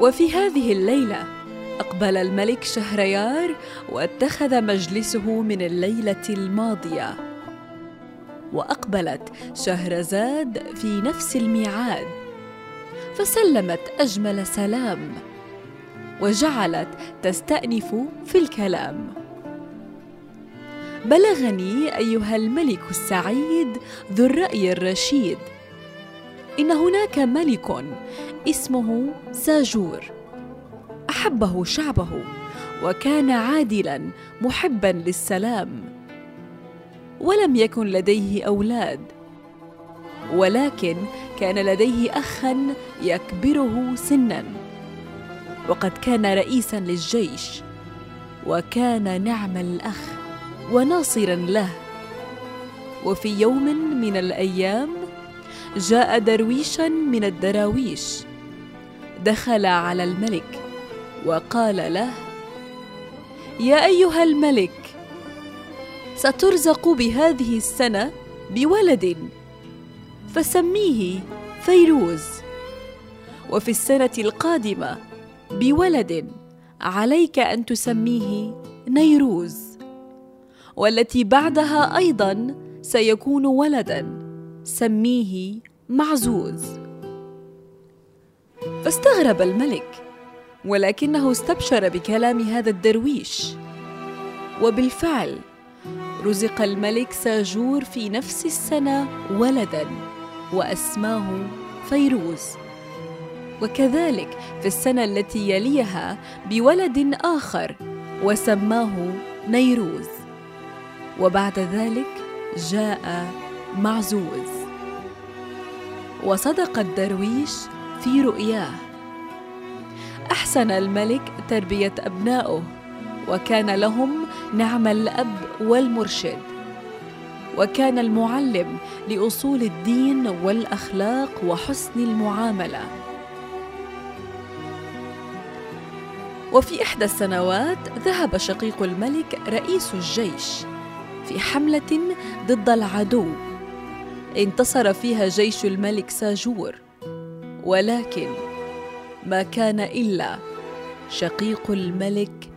وفي هذه الليلة أقبل الملك شهريار واتخذ مجلسه من الليلة الماضية. وأقبلت شهرزاد في نفس الميعاد. فسلمت أجمل سلام وجعلت تستأنف في الكلام. بلغني أيها الملك السعيد ذو الرأي الرشيد. إن هناك ملك اسمه ساجور. أحبه شعبه وكان عادلا محبا للسلام. ولم يكن لديه أولاد ولكن كان لديه اخا يكبره سنا. وقد كان رئيسا للجيش وكان نعم الأخ وناصرا له. وفي يوم من الأيام جاء درويشا من الدراويش. دخل على الملك وقال له يا أيها الملك سترزق بهذه السنة بولد فسميه فيروز وفي السنة القادمة بولد عليك أن تسميه نيروز والتي بعدها أيضا سيكون ولدا سميه معزوز. فاستغرب الملك ولكنه استبشر بكلام هذا الدرويش. وبالفعل رزق الملك ساجور في نفس السنة ولدا وأسماه فيروز. وكذلك في السنة التي يليها بولد آخر وسماه نيروز. وبعد ذلك جاء معزوز. وصدق الدرويش في رؤياه. أحسن الملك تربية أبنائه وكان لهم نعم الأب والمرشد. وكان المعلم لأصول الدين والأخلاق وحسن المعاملة. وفي إحدى السنوات ذهب شقيق الملك رئيس الجيش في حملة ضد العدو. انتصر فيها جيش الملك ساجور. ولكن ما كان إلا شقيق الملك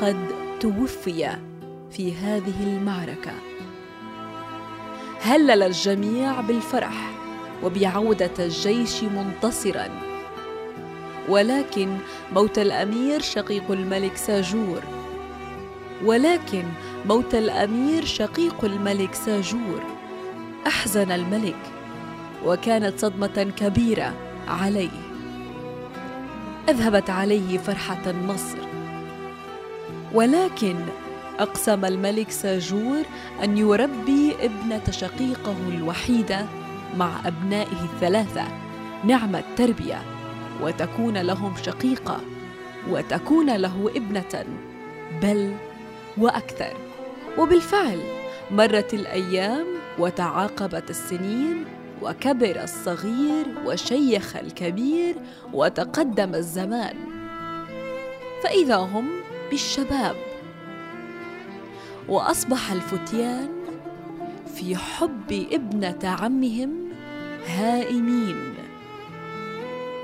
قد توفي في هذه المعركة. هلل الجميع بالفرح وبعودة الجيش منتصرا. ولكن موت الأمير شقيق الملك ساجور. ولكن موت الأمير شقيق الملك ساجور. أحزن الملك وكانت صدمة كبيرة. عليه. أذهبت عليه فرحة النصر. ولكن أقسم الملك ساجور أن يربي ابنة شقيقه الوحيدة مع أبنائه الثلاثة نعم التربية وتكون لهم شقيقة وتكون له ابنة بل وأكثر. وبالفعل مرت الأيام وتعاقبت السنين وكبر الصغير وشيخ الكبير وتقدم الزمان. فإذا هم بالشباب. وأصبح الفتيان في حب ابنة عمهم هائمين.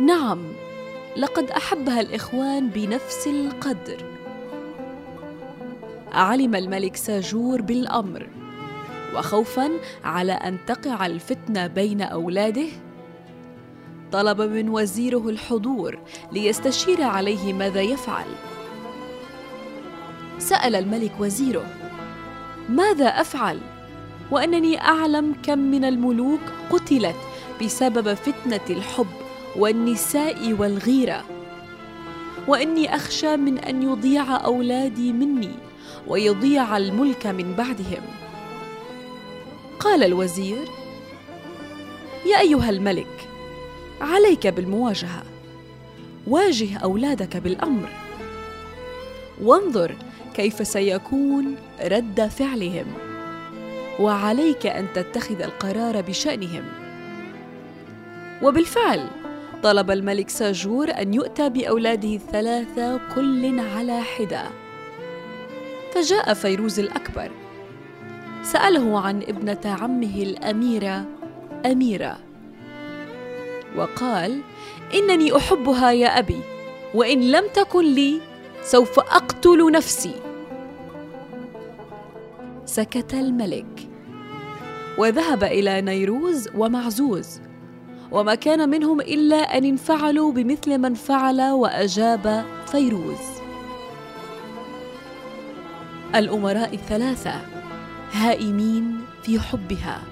نعم لقد أحبها الإخوان بنفس القدر. علم الملك ساجور بالأمر. وخوفا على أن تقع الفتنة بين أولاده؟ طلب من وزيره الحضور ليستشير عليه ماذا يفعل. سأل الملك وزيره ماذا أفعل؟ وأنني أعلم كم من الملوك قتلت بسبب فتنة الحب والنساء والغيرة. وإني أخشى من أن يضيع أولادي مني ويضيع الملك من بعدهم. قال الوزير يا أيها الملك عليك بالمواجهة. واجه أولادك بالأمر. وانظر كيف سيكون رد فعلهم. وعليك أن تتخذ القرار بشأنهم. وبالفعل طلب الملك ساجور أن يؤتى بأولاده الثلاثه كل على حدة. فجاء فيروز الأكبر. سأله عن ابنة عمه الأميرة أميرة. وقال إنني أحبها يا أبي وإن لم تكن لي سوف أقتل نفسي. سكت الملك. وذهب إلى نيروز ومعزوز وما كان منهم إلا أن انفعلوا بمثل من فعل وأجاب فيروز. الأمراء الثلاثة هائمين في حبها.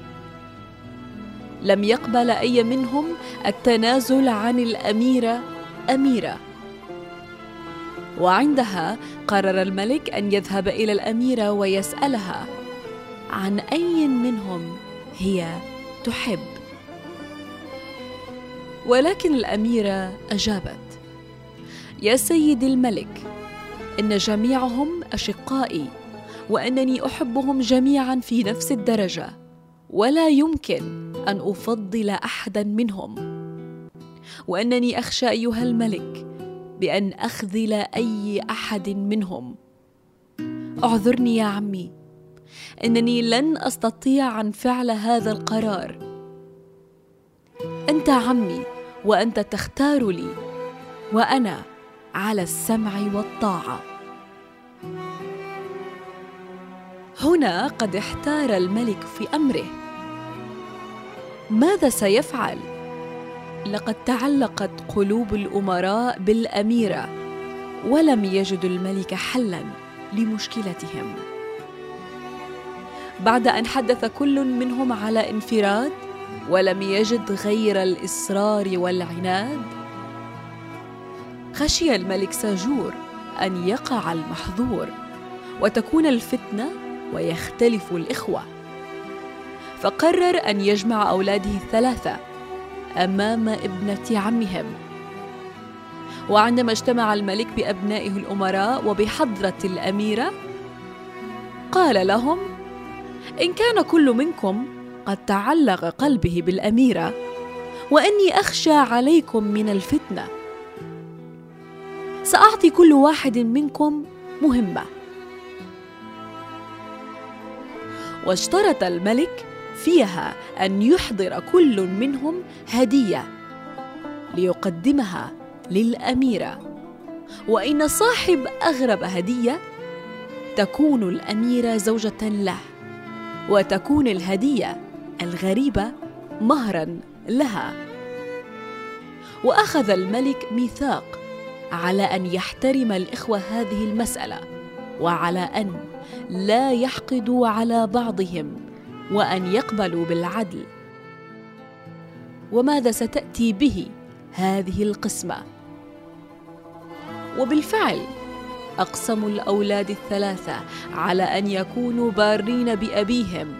لم يقبل أي منهم التنازل عن الأميرة أميرة. وعندها قرر الملك أن يذهب إلى الأميرة ويسألها عن أي منهم هي تحب. ولكن الأميرة أجابت يا سيدي الملك إن جميعهم أشقائي وأنني أحبهم جميعا في نفس الدرجة ولا يمكن أن أفضل احدا منهم. وأنني أخشى أيها الملك بأن أخذل أي أحد منهم. اعذرني يا عمي إنني لن أستطيع عن فعل هذا القرار. أنت عمي وأنت تختار لي وأنا على السمع والطاعة. هنا قد احتار الملك في أمره. ماذا سيفعل؟ لقد تعلقت قلوب الأمراء بالأميرة ولم يجدوا الملك حلا لمشكلتهم. بعد أن حدث كل منهم على انفراد ولم يجد غير الإصرار والعناد خشي الملك ساجور أن يقع المحظور وتكون الفتنة ويختلف الإخوة. فقرر أن يجمع أولاده الثلاثة أمام ابنة عمهم. وعندما اجتمع الملك بأبنائه الأمراء وبحضرة الأميرة قال لهم إن كان كل منكم قد تعلق قلبه بالأميرة وإني أخشى عليكم من الفتنة. سأعطي كل واحد منكم مهمة. واشترط الملك فيها أن يحضر كل منهم هدية ليقدمها للأميرة. وإن صاحب أغرب هدية تكون الأميرة زوجة له وتكون الهدية الغريبة مهرا لها. وأخذ الملك ميثاق على أن يحترم الإخوة هذه المسألة. وعلى أن لا يحقدوا على بعضهم وأن يقبلوا بالعدل. وماذا ستأتي به هذه القسمة؟ وبالفعل اقسموا الأولاد الثلاثة على أن يكونوا بارين بأبيهم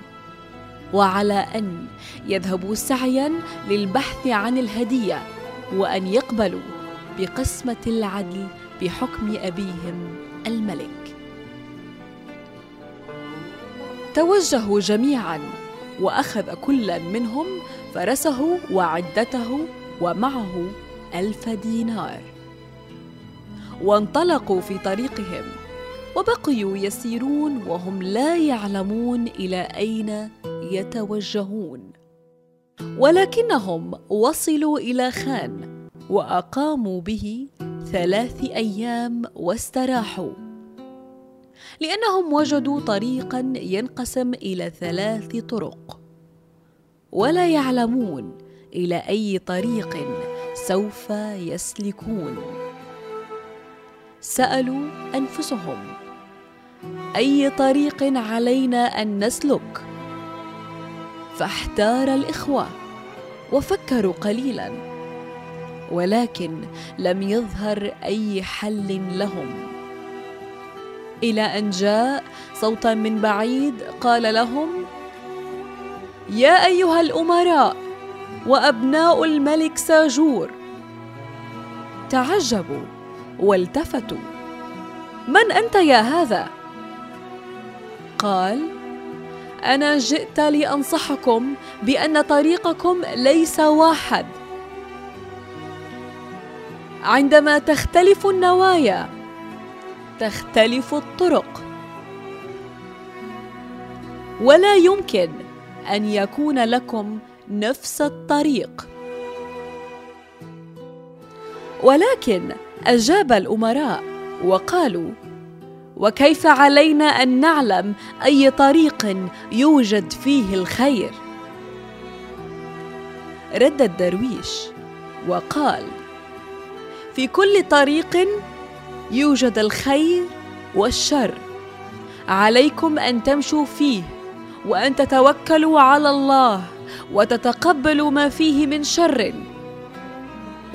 وعلى أن يذهبوا سعيا للبحث عن الهدية وأن يقبلوا بقسمة العدل بحكم أبيهم الملك. توجهوا جميعا وأخذ كل منهم فرسه وعدته ومعه ألف دينار. وانطلقوا في طريقهم وبقيوا يسيرون وهم لا يعلمون إلى أين يتوجهون. ولكنهم وصلوا إلى خان وأقاموا به ثلاث أيام واستراحوا. لأنهم وجدوا طريقا ينقسم إلى ثلاث طرق. ولا يعلمون إلى أي طريق سوف يسلكون. سألوا أنفسهم أي طريق علينا أن نسلك؟ فاحتار الإخوة وفكروا قليلا ولكن لم يظهر أي حل لهم. إلى أن جاء صوتا من بعيد قال لهم يا أيها الأمراء وأبناء الملك ساجور تعجبوا والتفتوا من أنت يا هذا؟ قال أنا جئت لأنصحكم بأن طريقكم ليس واحد. عندما تختلف النوايا تختلف الطرق. ولا يمكن أن يكون لكم نفس الطريق. ولكن أجاب الأمراء وقالوا وكيف علينا أن نعلم أي طريق يوجد فيه الخير؟ رد الدرويش وقال في كل طريق يوجد الخير والشر. عليكم أن تمشوا فيه وأن تتوكلوا على الله وتتقبلوا ما فيه من شر.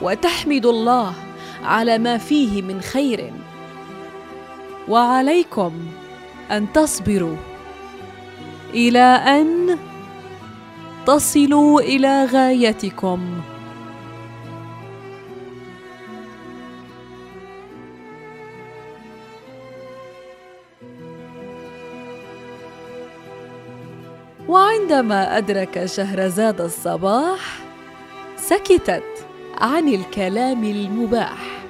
وتحمدوا الله على ما فيه من خير. وعليكم أن تصبروا إلى أن تصلوا إلى غايتكم. وعندما أدرك شهرزاد الصباح سكتت عن الكلام المباح.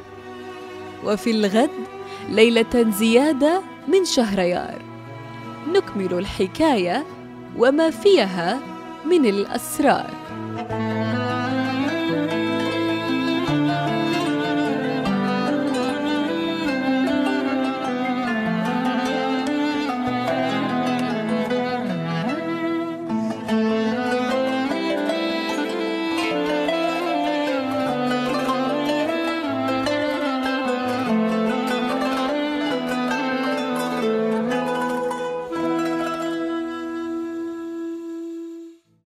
وفي الغد ليلة زيادة من شهريار. نكمل الحكاية وما فيها من الأسرار.